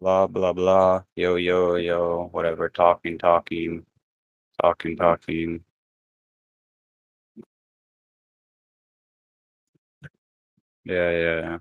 Blah, blah, blah. Yo, yo, yo. Whatever. Talking, talking. Talking, talking. Yeah, yeah.